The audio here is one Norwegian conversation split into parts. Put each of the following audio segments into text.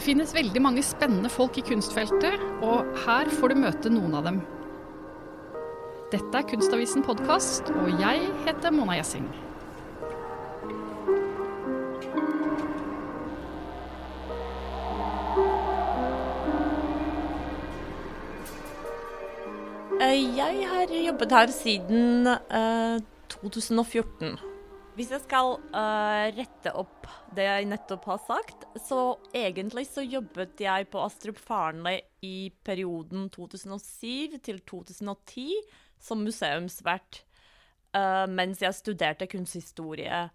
Det finnes veldig mange spennende folk i kunstfeltet, og her får du møte noen av dem. Dette er Kunstavisen podkast, og jeg heter Mona Gjessing. Eh, jeg har jobbet her siden eh, 2014. Hvis jeg skal uh, rette opp det jeg nettopp har sagt, så egentlig så jobbet jeg på Astrup Farnley i perioden 2007 til 2010 som museumsvert uh, mens jeg studerte kunsthistorie.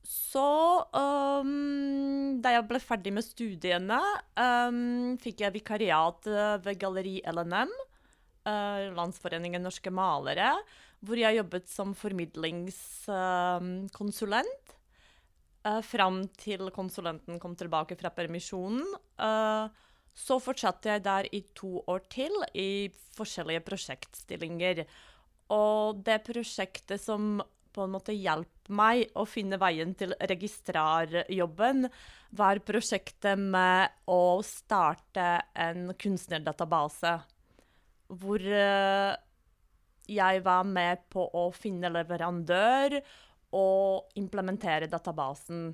Så um, da jeg ble ferdig med studiene, um, fikk jeg vikariat ved Galleri LNM uh, Landsforeningen norske malere, hvor jeg jobbet som formidlingskonsulent. Uh, fram til konsulenten kom tilbake fra permisjonen. Uh, så fortsatte jeg der i to år til, i forskjellige prosjektstillinger. Og det prosjektet som på en måte hjalp meg å finne veien til registrarjobben, var prosjektet med å starte en kunstnerdatabase hvor uh, jeg var med på å finne leverandør og implementere databasen.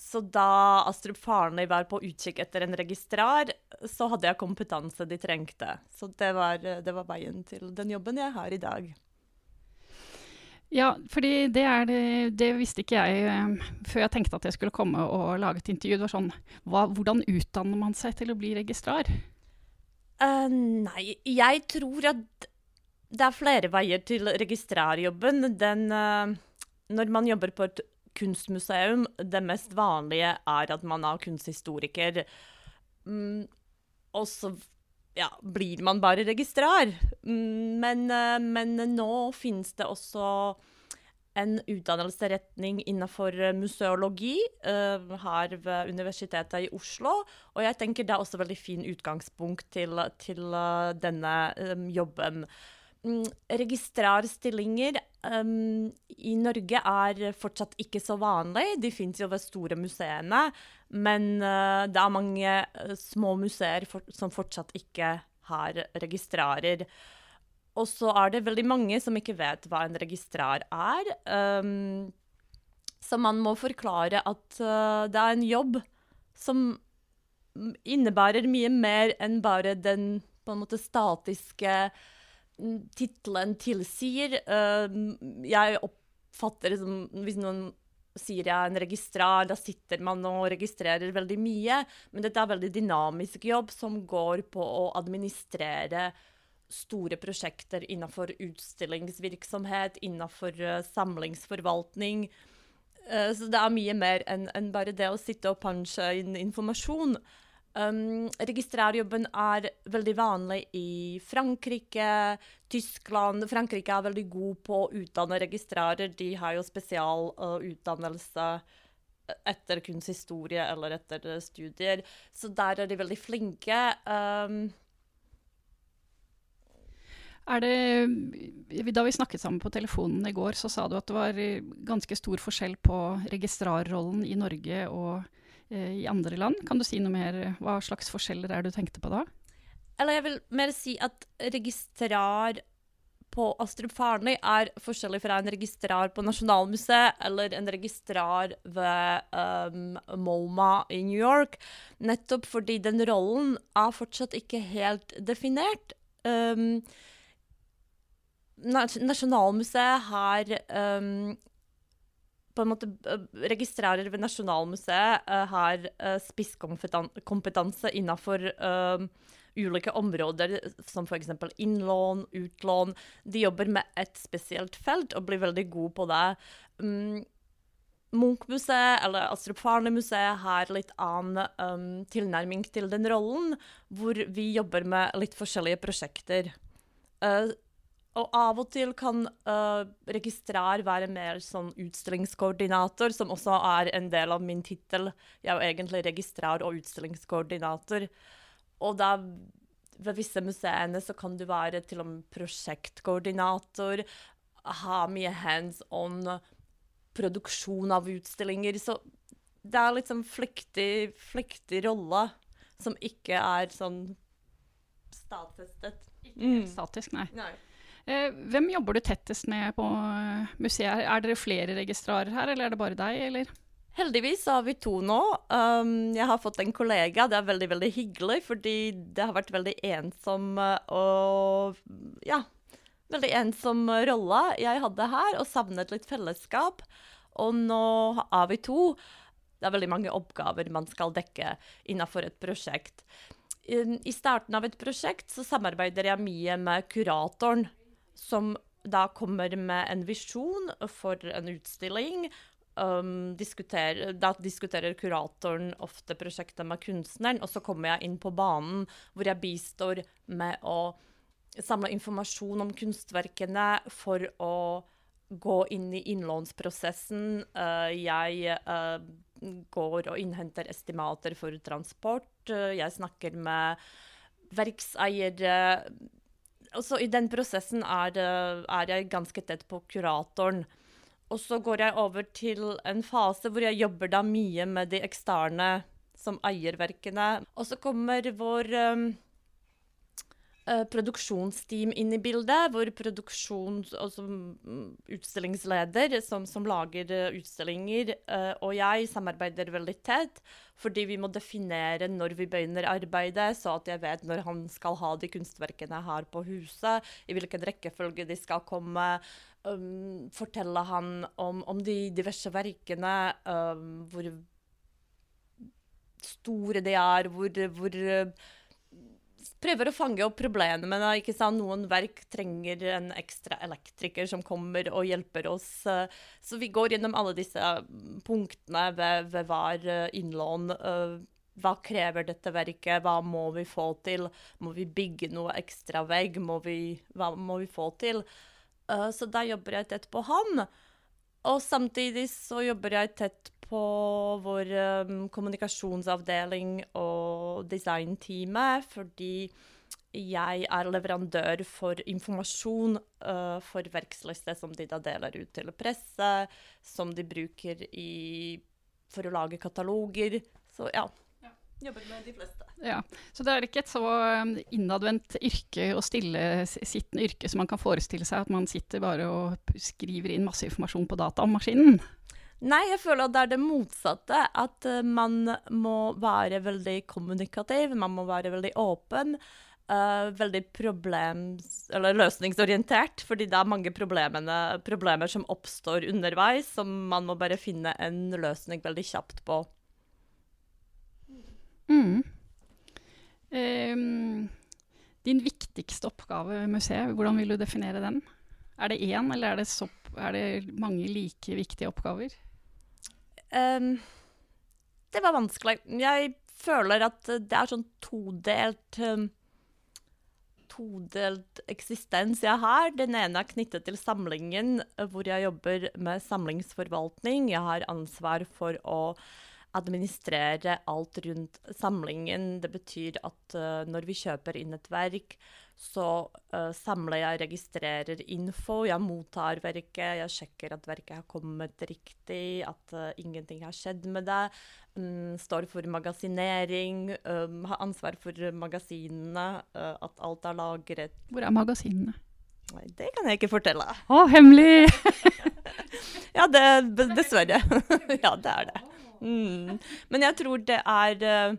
Så da Astrup Farnøy var på utkikk etter en registrar, så hadde jeg kompetanse de trengte. Så det var, det var veien til den jobben jeg har i dag. Ja, fordi det, det, det visste ikke jeg uh, før jeg tenkte at jeg skulle komme og lage et intervju. Det var sånn, hva, Hvordan utdanner man seg til å bli registrar? Uh, nei, jeg tror at det er flere veier til registrarjobben. Den uh, Når man jobber på et kunstmuseum, det mest vanlige er at man er kunsthistoriker. Um, og så ja, blir man bare registrar. Mm, men, uh, men nå finnes det også en utdannelsesretning innenfor eh, museologi her ved Universitetet i Oslo. Og jeg tenker det er også veldig fin utgangspunkt til, til denne jobben. Um, registrarstillinger um, i Norge er fortsatt ikke så vanlig. De fins jo ved store museene. Men uh, det er mange små museer for, som fortsatt ikke har registrarer. Og så er det veldig mange som ikke vet hva en registrar er. Um, så man må forklare at uh, det er en jobb som innebærer mye mer enn bare den på en måte statiske mm, tittelen tilsier. Jeg oppfatter det som Hvis noen sier jeg en registrar, da sitter man og registrerer veldig mye. Men dette er veldig dynamisk jobb som går på å administrere store prosjekter innenfor utstillingsvirksomhet, innenfor samlingsforvaltning. Så det er mye mer enn en bare det å sitte og punche inn informasjon. Um, registrarjobben er veldig vanlig i Frankrike, Tyskland. Frankrike er veldig god på å utdanne registrarer. De har jo spesialutdannelse uh, etter kunsthistorie eller etter studier. Så der er de veldig flinke. Um, det, da vi snakket sammen på telefonen i går, så sa du at det var ganske stor forskjell på registrarrollen i Norge og i andre land. Kan du si noe mer? Hva slags forskjeller er det du tenkte på da? Eller jeg vil mer si at registrar på Astrup Farnøy er forskjellig fra en registrar på Nasjonalmuseet eller en registrar ved um, MoMA i New York. Nettopp fordi den rollen er fortsatt ikke helt definert. Um, Nasjonalmuseet har um, på en måte registrerer ved Nasjonalmuseet uh, har uh, spisskompetanse innenfor ulike områder, som f.eks. innlån, utlån. De jobber med et spesielt felt og blir veldig gode på det. Um, Munch-museet eller Astrup Farne-museet har litt annen um, tilnærming til den rollen, hvor vi jobber med litt forskjellige prosjekter. Uh, og av og til kan uh, registrar være mer sånn utstillingskoordinator, som også er en del av min tittel. Jeg er jo egentlig registrar og utstillingskoordinator. Og da ved visse museene så kan du være til og med prosjektkoordinator, ha mye hands on produksjon av utstillinger. Så det er sånn flyktig, flyktig rolle som ikke er sånn stadfestet. Ikke Mm. statisk, nei. Nei. Eh, hvem jobber du tettest med på eh, museet? Er dere flere registrarer her, eller er det bare deg, eller? Heldigvis har vi to nå. Um, jeg har fått en kollega. Det er veldig veldig hyggelig, fordi det har vært veldig ensom uh, og Ja, veldig ensom rolle jeg hadde her, og savnet litt fellesskap. Og nå er vi to. Det er veldig mange oppgaver man skal dekke innenfor et prosjekt. I I starten av et prosjekt så samarbeider jeg mye med kuratoren, som da kommer med en visjon for en utstilling. Um, diskuter, da diskuterer kuratoren ofte prosjektet med kunstneren, og så kommer jeg inn på banen hvor jeg bistår med å samle informasjon om kunstverkene for å gå inn i innlånsprosessen. Uh, jeg uh, går og innhenter estimater for transport. Uh, jeg snakker med verkseiere. Også I den prosessen er, er jeg ganske tett på kuratoren. Og så går jeg over til en fase hvor jeg jobber da mye med de eksterne som eier verkene. Og så kommer vår um, eh, produksjonsteam inn i bildet, hvor produksjons- mm, utstillingsleder som, som lager eh, utstillinger, uh, og jeg samarbeider veldig tett, fordi vi må definere når vi begynner arbeidet, så at jeg vet når han skal ha de kunstverkene her på huset, i hvilken rekkefølge de skal komme, um, fortelle han om, om de diverse verkene, um, hvor store de er, hvor, hvor prøver å fange opp problemene, ikke sant? noen verk trenger en ekstra elektriker som kommer og hjelper oss. eh, Så vi går gjennom alle disse mm, punktene ved, ved hver eh, innlån. eh, Hva krever dette verket? Hva må vi få til? Må vi bygge noe ekstra vegg? Må vi, hva må vi få til? Så da jobber jeg tett på han. Og samtidig så jobber jeg tett på vår um, kommunikasjonsavdeling og designteamet, fordi jeg er leverandør for informasjon uh, for verksliste som de da deler ut til presse, som de bruker i, for å lage kataloger. Så ja. Ja. Jobber med de fleste. Ja, Så det er ikke et så um, innadvendt yrke og stillesittende yrke som man kan forestille seg, at man sitter bare og skriver inn masse informasjon på datamaskinen. Nei, jeg føler at det er det motsatte. At eh, man må være veldig kommunikativ, man må være veldig åpen. Uh, veldig problems... Løsningsorientert, fordi det er mange problemer som oppstår underveis, som man må bare finne en løsning veldig kjapt på. Mm. Um, din viktigste oppgave ved museet, hvordan vil du definere den? Er det én, eller er det, så, er det mange like viktige oppgaver? Ehm, det var vanskelig. Jeg føler at det er sånn todelt um, Todelt eksistens jeg har. Den ene er knyttet til samlingen, eh, hvor jeg jobber med samlingsforvaltning. Jeg har ansvar for å administrere alt rundt samlingen. Det betyr at uh, når vi kjøper inn et verk, så uh, samler jeg, registrerer info. Jeg mottar verket, jeg sjekker at verket har kommet riktig, at uh, ingenting har skjedd med det. Um, står for magasinering, um, har ansvar for magasinene, uh, at alt er lagret. Hvor er magasinene? Nei, det kan jeg ikke fortelle. Å, hemmelig! Ja, det, dessverre. ja, det er det. Mm. Men jeg tror det er.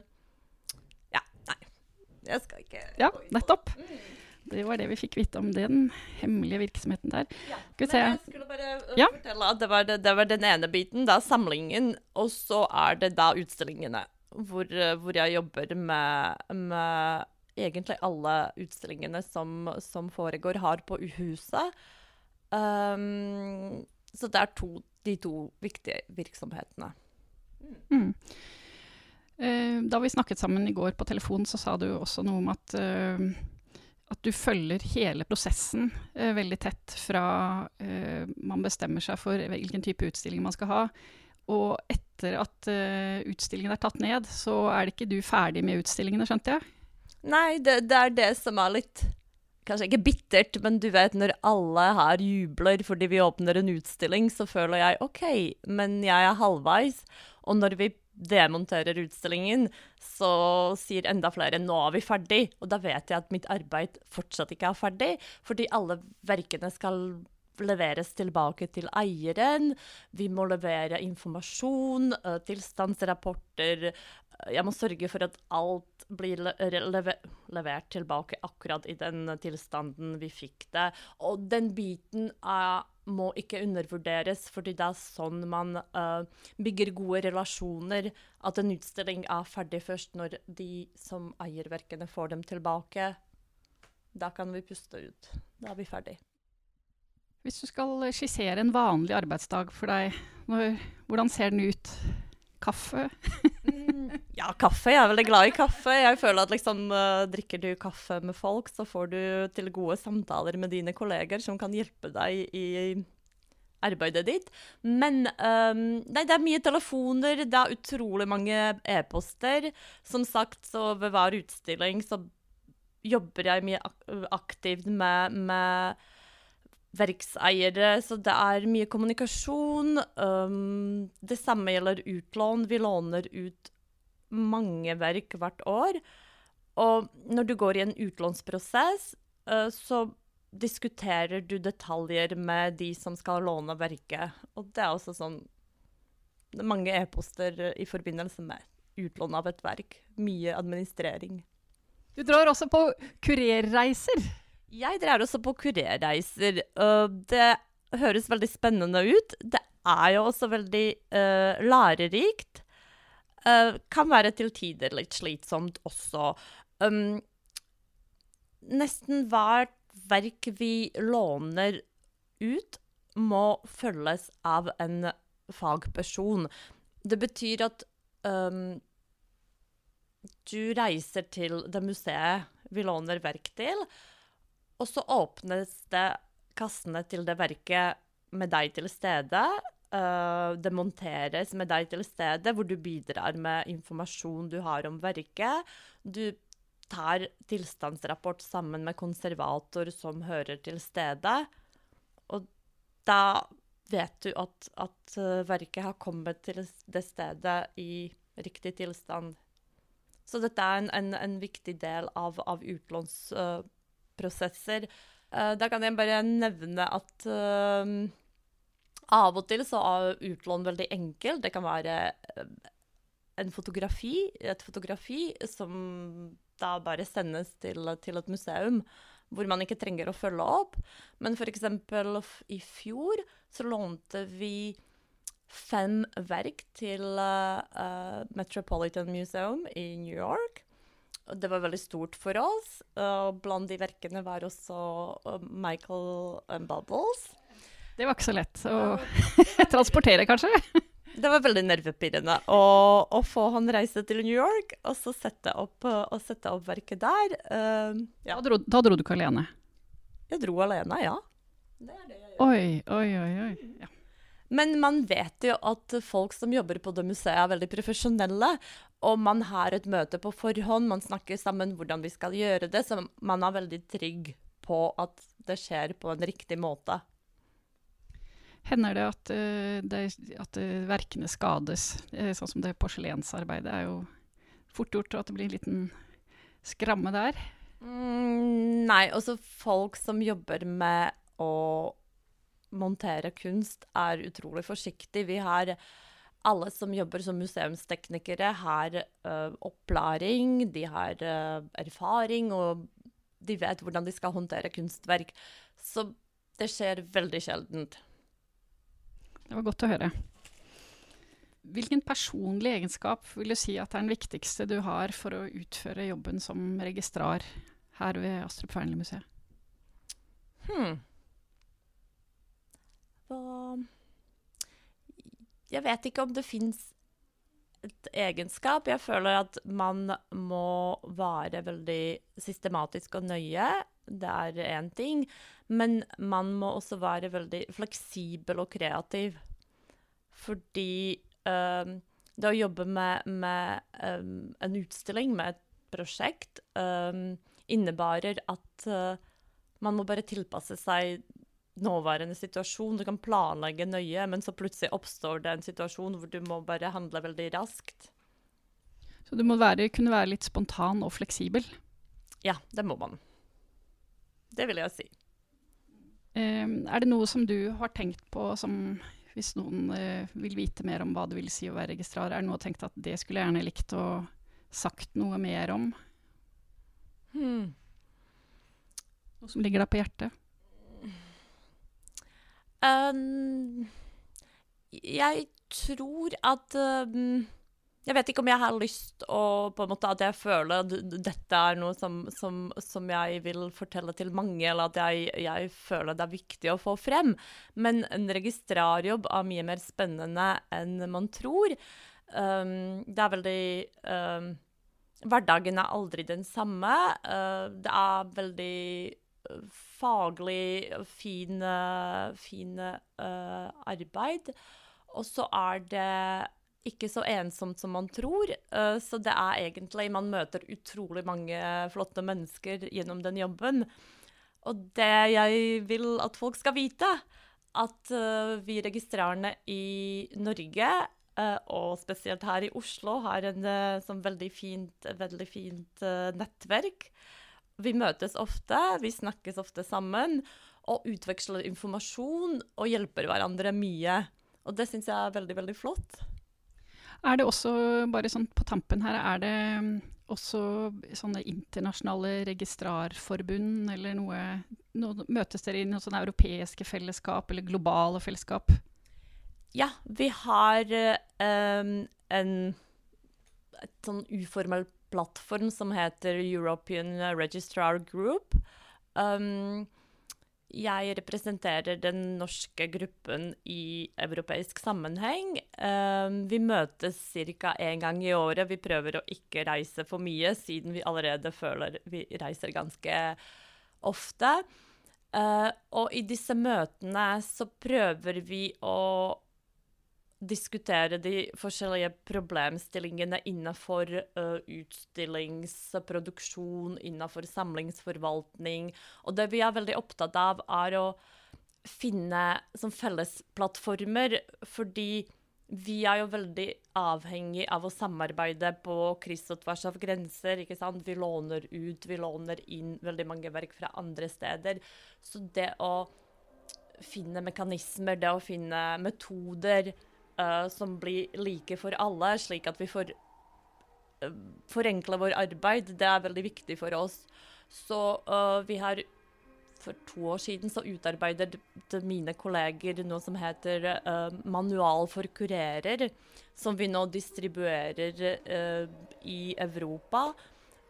Jeg skal ikke Ja, nettopp. det. Det var det vi fikk vite om den hemmelige virksomheten der. Ja. Men se. jeg skulle bare uh, Ja. fortelle at det var, det, det var den ene biten, da samlingen, og så er det da utstillingene, hvor, uh, hvor jeg jobber med, med egentlig alle utstillingene som, som foregår har på huset. Um, så det er to, de to viktige virksomhetene. Mm. Eh, da vi snakket sammen i går på telefon, så sa du også noe om at, eh, at du følger hele prosessen eh, veldig tett fra man bestemmer seg for hvilken type utstilling man skal ha. Og etter at utstillingen er tatt ned, så er det ikke du ferdig med utstillingene, skjønte jeg? Nei, det, det er det som er litt Kanskje ikke bittert, men du vet når alle her jubler fordi vi åpner en utstilling, så føler jeg OK, men jeg er halvveis. Og når vi demonterer utstillingen, så sier enda flere 'nå er vi ferdig'. Og da vet jeg at mitt arbeid fortsatt ikke er ferdig, fordi alle verkene skal leveres tilbake til eieren. Vi må levere informasjon, uh, tilstandsrapporter. Jeg må sørge for at alt blir le leve levert tilbake akkurat i den tilstanden vi fikk det. Og den biten er må ikke undervurderes, fordi det er sånn man uh, bygger gode relasjoner. At en utstilling er ferdig først når de som eier verkene, får dem tilbake. Da kan vi puste ut. Da er vi ferdig. Hvis du skal skissere en vanlig arbeidsdag for deg, når, hvordan ser den ut? Kaffe? ja, kaffe. Jeg er veldig glad i kaffe. Jeg føler at liksom, uh, drikker du kaffe med folk, så får du til gode samtaler med dine kolleger som kan hjelpe deg i arbeidet ditt. Men um, nei, det er mye telefoner, det er utrolig mange e-poster. Som sagt, så ved hver utstilling så jobber jeg mye aktivt med, med verkseiere, så det er mye kommunikasjon. Um, det samme gjelder utlån. Vi låner ut mange verk hvert år. Og når du går i en utlånsprosess, uh, så diskuterer du detaljer med de som skal låne verket. Og det er også sånn Det er mange e-poster i forbindelse med utlån av et verk. Mye administrering. Du drar også på kurerreiser. Jeg drar også på kurerreiser. Uh, det høres veldig spennende ut. Det er jo også veldig uh, lærerikt. Uh, kan være til tider litt slitsomt også. Um, nesten hvert verk vi låner ut, må følges av en fagperson. Det betyr at um, du reiser til det museet vi låner verk til, og så åpnes det kassene til det verket med deg til stede. Uh, det monteres med deg til stede, hvor du bidrar med informasjon du har om verket. Du tar tilstandsrapport sammen med konservator som hører til stedet. Og da vet du at, at uh, verket har kommet til det stedet i riktig tilstand. Så dette er en, en, en viktig del av, av utlånsprosesser. Uh. Uh, da kan jeg bare nevne at uh, av og til så er utlån veldig enkelt. Det kan være uh, en fotografi, et fotografi som da bare sendes til, til, et museum, hvor man ikke trenger å følge opp. Men f.eks. i fjor så lånte vi fem verk til Metropolitan Museum i New York. Det var veldig stort for oss. Uh, blant de verkene var også uh, Michael and Bubbles. Det var ikke så lett å transportere, kanskje? Det var veldig nervepirrende å, å, få han reise til New York og så sette opp, sette opp verket der. Uh, ja. da, dro, da, dro, du ikke alene? Jeg dro alene, ja. Det det. Oi, oi, oi. oi. Ja. Men man vet jo at folk som jobber på det museet, er veldig profesjonelle. Og man har et møte på forhånd, man snakker sammen hvordan vi skal gjøre det. Så man er veldig trygg på at det skjer på en riktig måte. Hender det at, uh, det, at uh, verkene skades? Sånn som det porselensarbeidet er jo fort gjort at det blir en liten skramme der? Mm, nei, også folk som jobber med å montere kunst, er utrolig forsiktige. Vi har alle som jobber som museumsteknikere, har uh, opplæring, de har uh, erfaring, og de vet hvordan de skal håndtere kunstverk. Så det skjer veldig sjeldent. Det var godt å høre. Hvilken personlig egenskap vil du si at er den viktigste du har for å utføre jobben som registrar her ved Astrup Fearnley-museet? Hmm. Hva jeg vet ikke om det fins et egenskap. Jeg føler at man må være veldig systematisk og nøye. Det er én ting. Men man må også være veldig fleksibel og kreativ. Fordi um, det å jobbe med, med um, en utstilling, med et prosjekt, um, innebærer at uh, man må bare tilpasse seg nåværende situasjon. Du kan planlegge nøye, men så plutselig oppstår det en situasjon hvor du må bare handle veldig raskt. Så du må være, kunne være litt spontan og fleksibel? Ja, det må man. Det vil jeg si. Um, er det noe som du har tenkt på som hvis noen uh, vil vite mer om hva det vil si å være registrar, er det noe tenkt at det skulle jeg gjerne likt å sagt noe mer om? Hmm. Noe som ligger deg på hjertet? Um, jeg tror at um, Jeg vet ikke om jeg har lyst å på en måte At jeg føler at dette er noe som, som, som jeg vil fortelle til mange, eller at jeg, jeg, føler det er viktig å få frem. Men en registrarjobb er mye mer spennende enn man tror. Um, det er veldig Hverdagen er aldri den samme. Uh, det er veldig faglig fine, fine uh, arbeid. Og så er det ikke så ensomt som man tror. Uh, så det er egentlig Man møter utrolig mange flotte mennesker gjennom den jobben. Og det jeg vil at folk skal vite, at uh, vi registrerende i Norge, og spesielt her i Oslo, har en sånn veldig fint, veldig fint nettverk vi møtes ofte, vi snakkes ofte sammen og utveksler informasjon og hjelper hverandre mye. Og det syns jeg er veldig, veldig flott. Er det også, bare sånn på tampen her, er det mm, også sånne internasjonale registrarforbund eller noe, noe Møtes dere i noen sånne europeiske fellesskap eller globale fellesskap? Ja, vi har um, en et sånn uformell plattform som heter European Registrar Group. Um, jeg representerer den norske gruppen i europeisk sammenheng. Um, vi møtes ca. én gang i året. Vi prøver å ikke reise for mye, siden vi allerede føler vi reiser ganske ofte. Uh, og i disse møtene så prøver vi å diskutere de forskjellige problemstillingene innenfor uh, utstillingsproduksjon, innenfor samlingsforvaltning. Og det vi er veldig opptatt av, er å finne som fellesplattformer, fordi vi er jo veldig avhengig av å samarbeide på kryss og tvers av grenser. ikke sant? Vi låner ut, vi låner inn veldig mange verk fra andre steder. Så det å finne mekanismer, det å finne metoder uh, som blir like for alle, slik at vi får uh, forenkla vår arbeid. Det er veldig viktig for oss. Så uh, vi har for to år siden så utarbeidet mine kolleger noe som heter uh, Manual for kurerer, som vi nå distribuerer i Europa.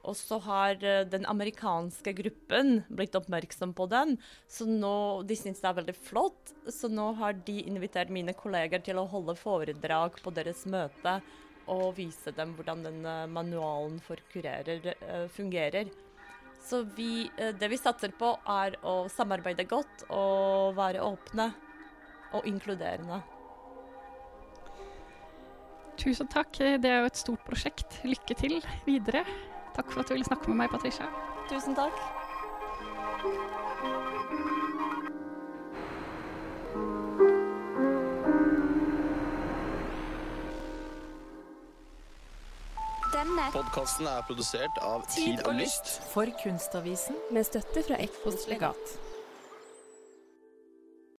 Og så har uh, den amerikanske gruppen blitt oppmerksom på den, så nå, de syns det er veldig flott. Så nå har de invitert mine kolleger til å holde foredrag på deres møte og vise dem hvordan den uh, manualen for kurerer uh, fungerer. Så vi, det vi satser på, er å samarbeide godt og være åpne og inkluderende. Tusen takk. Det er jo et stort prosjekt. Lykke til videre. Takk for at du ville snakke med meg, Patricia. Tusen takk. Denne podkasten er produsert av Tid og Lyst for Kunstavisen med støtte fra Ekpos legat.